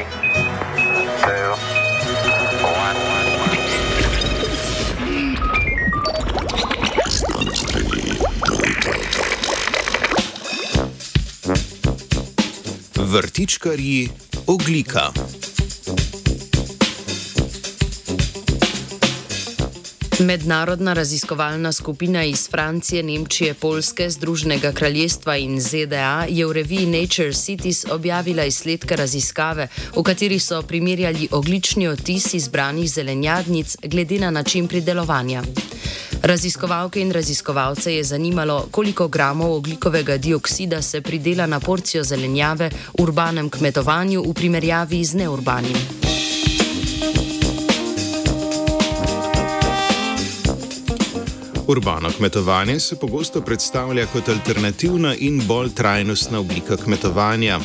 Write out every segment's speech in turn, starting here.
Three, two, one. Vrtičkarji oglika. Mednarodna raziskovalna skupina iz Francije, Nemčije, Polske, Združenega kraljestva in ZDA je v reviji Nature Cities objavila izsledke raziskave, v kateri so primerjali oglični odtis izbranih zelenjadnic glede na način pridelovanja. Raziskovalke in raziskovalce je zanimalo, koliko gramov oglikovega dioksida se pridela na porcijo zelenjave v urbanem kmetovanju v primerjavi z neurbanim. Urbano kmetovanje se pogosto predstavlja kot alternativna in bolj trajnostna oblika kmetovanja.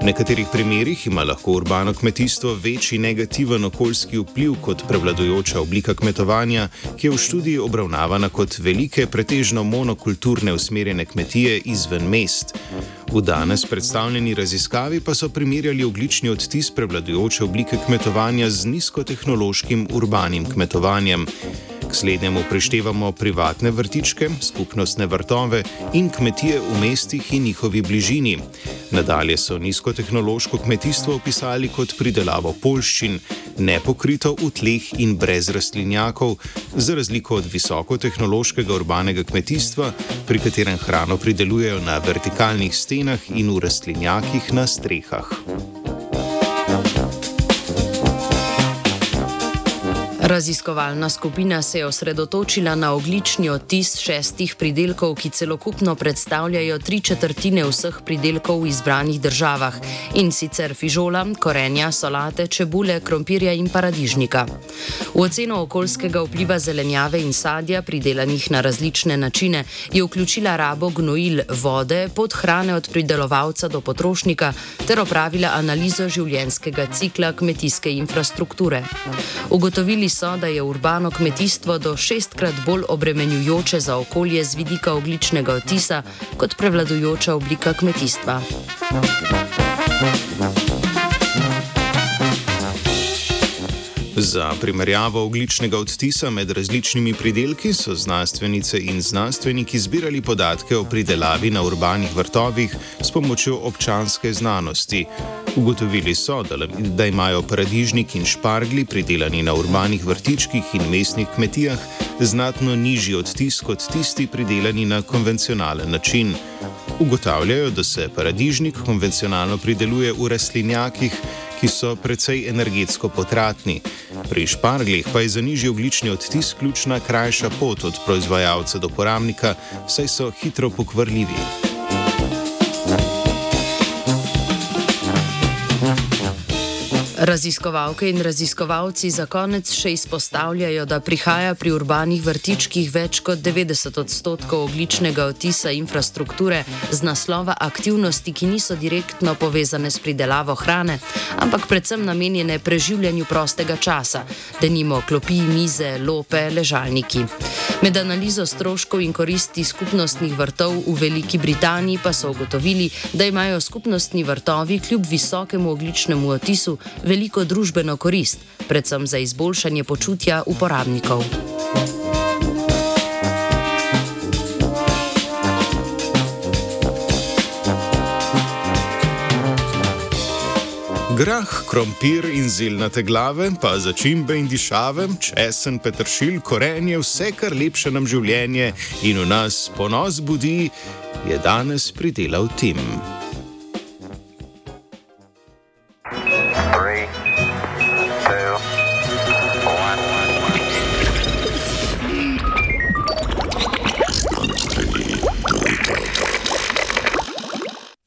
V nekaterih primerjih ima lahko urbano kmetijstvo večji negativen okoljski vpliv kot prevladujoča oblika kmetovanja, ki je v študiji obravnavana kot velike, pretežno monokulturne usmerjene kmetije izven mest. V danes predstavljeni raziskavi pa so primerjali oglični odtis prevladujoče oblike kmetovanja z nizkotehnološkim urbanim kmetovanjem. K slednjemu prištevamo privatne vrtičke, skupnostne vrtove in kmetije v mestih in njihovi bližini. Nadalje so nizkotehnološko kmetijstvo opisali kot pridelavo polščin, nepokrito v tleh in brez rastlinjakov, za razliko od visokotehnološkega urbanega kmetijstva, pri katerem hrano pridelujejo na vertikalnih stenah in v rastlinjakih na strehah. Raziskovalna skupina se je osredotočila na oglični odtis šestih pridelkov, ki celokupno predstavljajo tri četrtine vseh pridelkov v izbranih državah in sicer fižola, korenja, solate, čebule, krompirja in paradižnika. V oceno okoljskega vpliva zelenjave in sadja, pridelanih na različne načine, je vključila rabo gnojil, vode, podhrane od pridelovalca do potrošnika ter opravila analizo življenjskega cikla kmetijske infrastrukture. Ugotovili so, da je urbano kmetijstvo do šestkrat bolj obremenjujoče za okolje z vidika ogličnega odtisa kot prevladujoča oblika kmetijstva. Za primerjavo ogličnega odtisa med različnimi pridelki so znanstvenice in znanstveniki zbirali podatke o pridelavi na urbanih vrtovih s pomočjo občanske znanosti. Ugotovili so, da, da imajo paradižnik in špargli pridelani na urbanih vrtičkih in mestnih kmetijah znatno nižji odtis kot tisti pridelani na konvencionalen način. Ugotavljajo, da se paradižnik konvencionalno prideluje v rastlinjakih, ki so precej energetsko potratni. Pri šparglih pa je za nižji oglični odtis ključna krajša pot od proizvajalca do porabnika, saj so hitro pokvarljivi. Raziskovalke in raziskovalci za konec še izpostavljajo, da prihaja pri urbanih vrtičkih več kot 90 odstotkov ogličnega otisa infrastrukture z naslova aktivnosti, ki niso direktno povezane s pridelavo hrane, ampak predvsem namenjene preživljanju prostega časa, da nimo klopi, mize, lope, ležalniki. Med analizo stroškov in koristi skupnostnih vrtov v Veliki Britaniji pa so ugotovili, da imajo skupnostni vrtovi kljub visokemu ogličnemu otisu veliko družbeno korist, predvsem za izboljšanje počutja uporabnikov. Grah, krompir in zelnate glave, pa začimbe in dišave, česen, petršilj, korenje, vse kar lepše nam življenje in v nas ponos budi, je danes pridelal Tim.